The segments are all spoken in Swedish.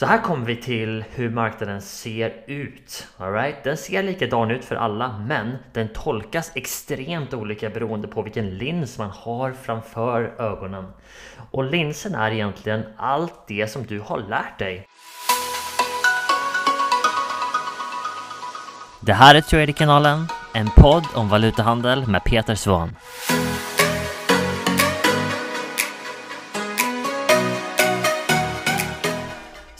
Så här kommer vi till hur marknaden ser ut. All right? Den ser likadan ut för alla, men den tolkas extremt olika beroende på vilken lins man har framför ögonen. Och linsen är egentligen allt det som du har lärt dig. Det här är Traderkanalen, en podd om valutahandel med Peter Svahn.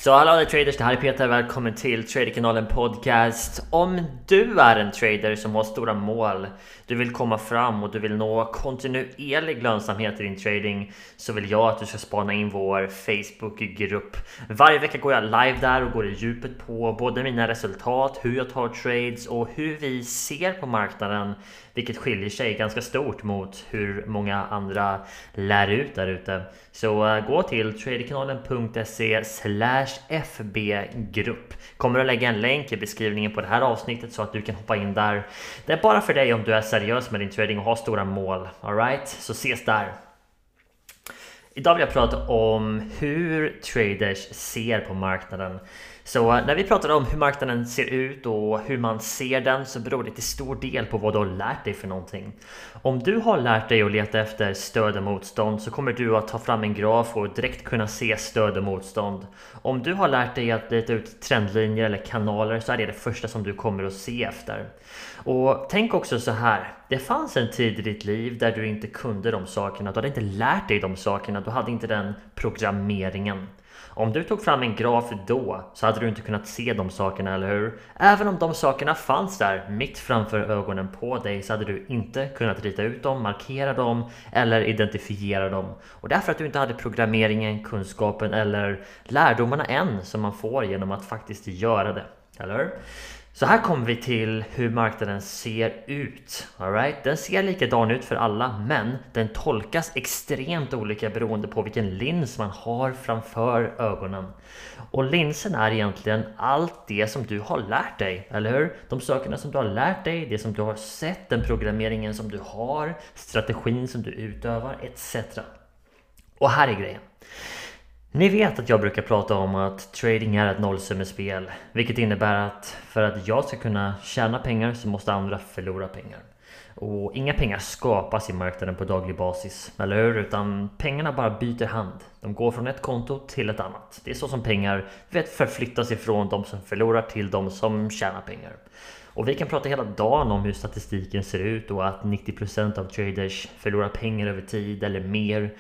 Så hallå alla traders, det här är Peter. Välkommen till Traderkanalen Podcast. Om du är en trader som har stora mål, du vill komma fram och du vill nå kontinuerlig lönsamhet i din trading så vill jag att du ska spana in vår Facebookgrupp. Varje vecka går jag live där och går i djupet på både mina resultat, hur jag tar trades och hur vi ser på marknaden vilket skiljer sig ganska stort mot hur många andra lär ut där ute. Så eh, gå till traderkanalen.se fbgrupp. Kommer att lägga en länk i beskrivningen på det här avsnittet så att du kan hoppa in där. Det är bara för dig om du är seriös med din trading och har stora mål. Alright, så ses där. Idag vill jag prata om hur traders ser på marknaden. Så när vi pratar om hur marknaden ser ut och hur man ser den så beror det till stor del på vad du har lärt dig för någonting. Om du har lärt dig att leta efter stöd och motstånd så kommer du att ta fram en graf och direkt kunna se stöd och motstånd. Om du har lärt dig att leta ut trendlinjer eller kanaler så är det det första som du kommer att se efter. Och tänk också så här. Det fanns en tid i ditt liv där du inte kunde de sakerna. Du hade inte lärt dig de sakerna. Du hade inte den programmeringen. Om du tog fram en graf då så hade du inte kunnat se de sakerna, eller hur? Även om de sakerna fanns där mitt framför ögonen på dig så hade du inte kunnat rita ut dem, markera dem eller identifiera dem. Och därför att du inte hade programmeringen, kunskapen eller lärdomarna än som man får genom att faktiskt göra det. Eller hur? Så här kommer vi till hur marknaden ser ut. All right? Den ser likadan ut för alla, men den tolkas extremt olika beroende på vilken lins man har framför ögonen. Och linsen är egentligen allt det som du har lärt dig, eller hur? De sakerna som du har lärt dig, det som du har sett, den programmeringen som du har, strategin som du utövar, etc. Och här är grejen. Ni vet att jag brukar prata om att trading är ett nollsummespel. Vilket innebär att för att jag ska kunna tjäna pengar så måste andra förlora pengar. Och inga pengar skapas i marknaden på daglig basis, eller hur? Utan pengarna bara byter hand. De går från ett konto till ett annat. Det är så som pengar vet, förflyttas ifrån de som förlorar till de som tjänar pengar. Och vi kan prata hela dagen om hur statistiken ser ut och att 90% av traders förlorar pengar över tid eller mer.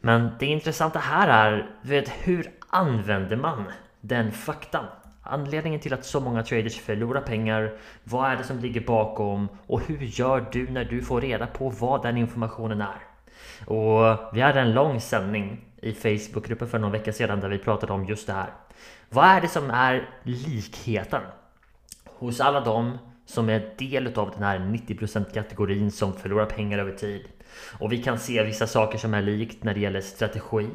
Men det intressanta här är, vet, hur använder man den faktan? Anledningen till att så många traders förlorar pengar, vad är det som ligger bakom och hur gör du när du får reda på vad den informationen är? Och vi hade en lång sändning i Facebookgruppen för någon vecka sedan där vi pratade om just det här. Vad är det som är likheten hos alla de som är del av den här 90% kategorin som förlorar pengar över tid? Och vi kan se vissa saker som är likt när det gäller strategi.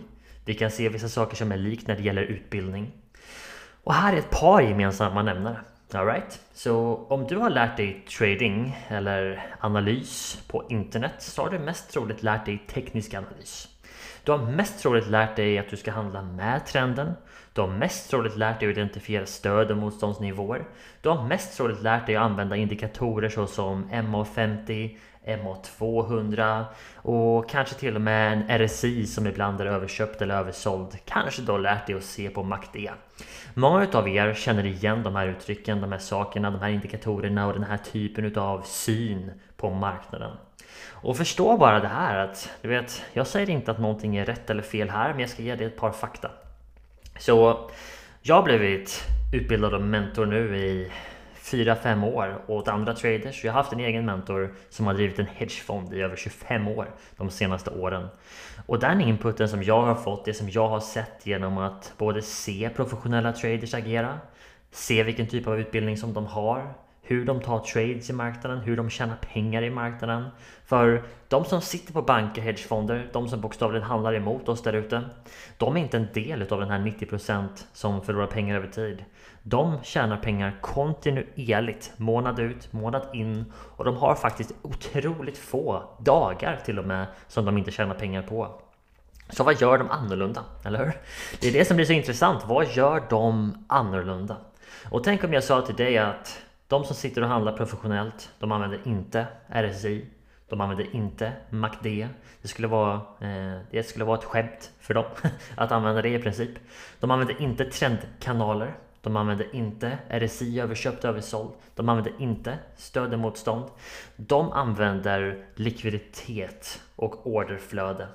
Vi kan se vissa saker som är likt när det gäller utbildning. Och här är ett par gemensamma nämnare. Alright? Så om du har lärt dig trading eller analys på internet så har du mest troligt lärt dig teknisk analys. Du har mest troligt lärt dig att du ska handla med trenden. Du har mest troligt lärt dig att identifiera stöd och motståndsnivåer. Du har mest troligt lärt dig att använda indikatorer såsom MA50, MA200 och kanske till och med en RSI som ibland är överköpt eller översåld. Kanske då lärt dig att se på MACD. Många av er känner igen de här uttrycken, de här sakerna, de här indikatorerna och den här typen av syn på marknaden. Och förstå bara det här att, du vet, jag säger inte att någonting är rätt eller fel här, men jag ska ge dig ett par fakta. Så jag har blivit utbildad och mentor nu i 4-5 år åt andra traders. Jag har haft en egen mentor som har drivit en hedgefond i över 25 år de senaste åren. Och den inputen som jag har fått, det som jag har sett genom att både se professionella traders agera, se vilken typ av utbildning som de har, hur de tar trades i marknaden, hur de tjänar pengar i marknaden. För de som sitter på banker, hedgefonder, de som bokstavligen handlar emot oss där ute, de är inte en del av den här 90% som förlorar pengar över tid. De tjänar pengar kontinuerligt, månad ut, månad in och de har faktiskt otroligt få dagar till och med som de inte tjänar pengar på. Så vad gör de annorlunda? Eller hur? Det är det som blir så intressant. Vad gör de annorlunda? Och tänk om jag sa till dig att de som sitter och handlar professionellt, de använder inte RSI. De använder inte MACD. Det skulle vara, eh, det skulle vara ett skämt för dem att använda det i princip. De använder inte trendkanaler. De använder inte RSI överköpt översåld. De använder inte stöd motstånd. De använder likviditet och orderflöde.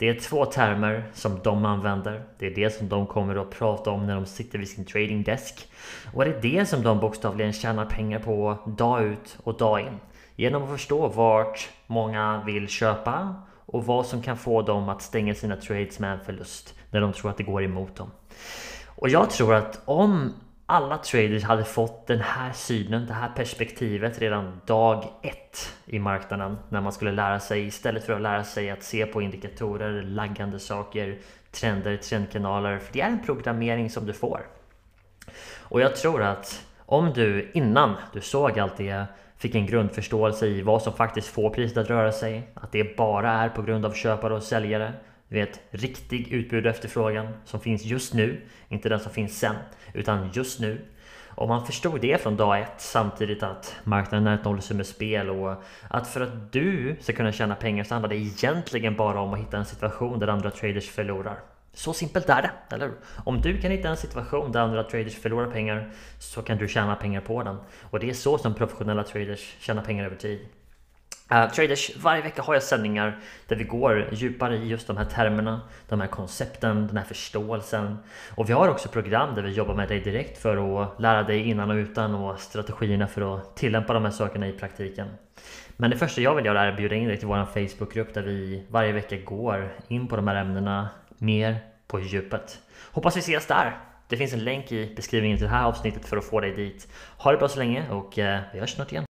Det är två termer som de använder. Det är det som de kommer att prata om när de sitter vid sin trading desk. Och det är det som de bokstavligen tjänar pengar på dag ut och dag in. Genom att förstå vart många vill köpa och vad som kan få dem att stänga sina trades med en förlust när de tror att det går emot dem. Och jag tror att om alla traders hade fått den här synen, det här perspektivet redan dag ett i marknaden när man skulle lära sig istället för att lära sig att se på indikatorer, laggande saker, trender, trendkanaler. För det är en programmering som du får. Och jag tror att om du innan du såg allt det fick en grundförståelse i vad som faktiskt får priset att röra sig, att det bara är på grund av köpare och säljare vet, riktig utbud och efterfrågan som finns just nu, inte den som finns sen, utan just nu. Om man förstod det från dag ett samtidigt att marknaden är ett nollsummespel och att för att du ska kunna tjäna pengar så handlar det egentligen bara om att hitta en situation där andra traders förlorar. Så simpelt är det, eller hur? Om du kan hitta en situation där andra traders förlorar pengar så kan du tjäna pengar på den. Och det är så som professionella traders tjänar pengar över tid. Uh, traders, varje vecka har jag sändningar där vi går djupare i just de här termerna, de här koncepten, den här förståelsen. Och vi har också program där vi jobbar med dig direkt för att lära dig innan och utan och strategierna för att tillämpa de här sakerna i praktiken. Men det första jag vill göra är att bjuda in dig till vår Facebookgrupp där vi varje vecka går in på de här ämnena mer på djupet. Hoppas vi ses där! Det finns en länk i beskrivningen till det här avsnittet för att få dig dit. Ha det bra så länge och eh, vi hörs snart igen.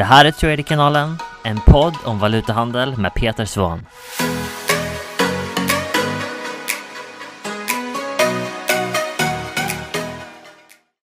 Det här är Traderkanalen, en podd om valutahandel med Peter Svahn.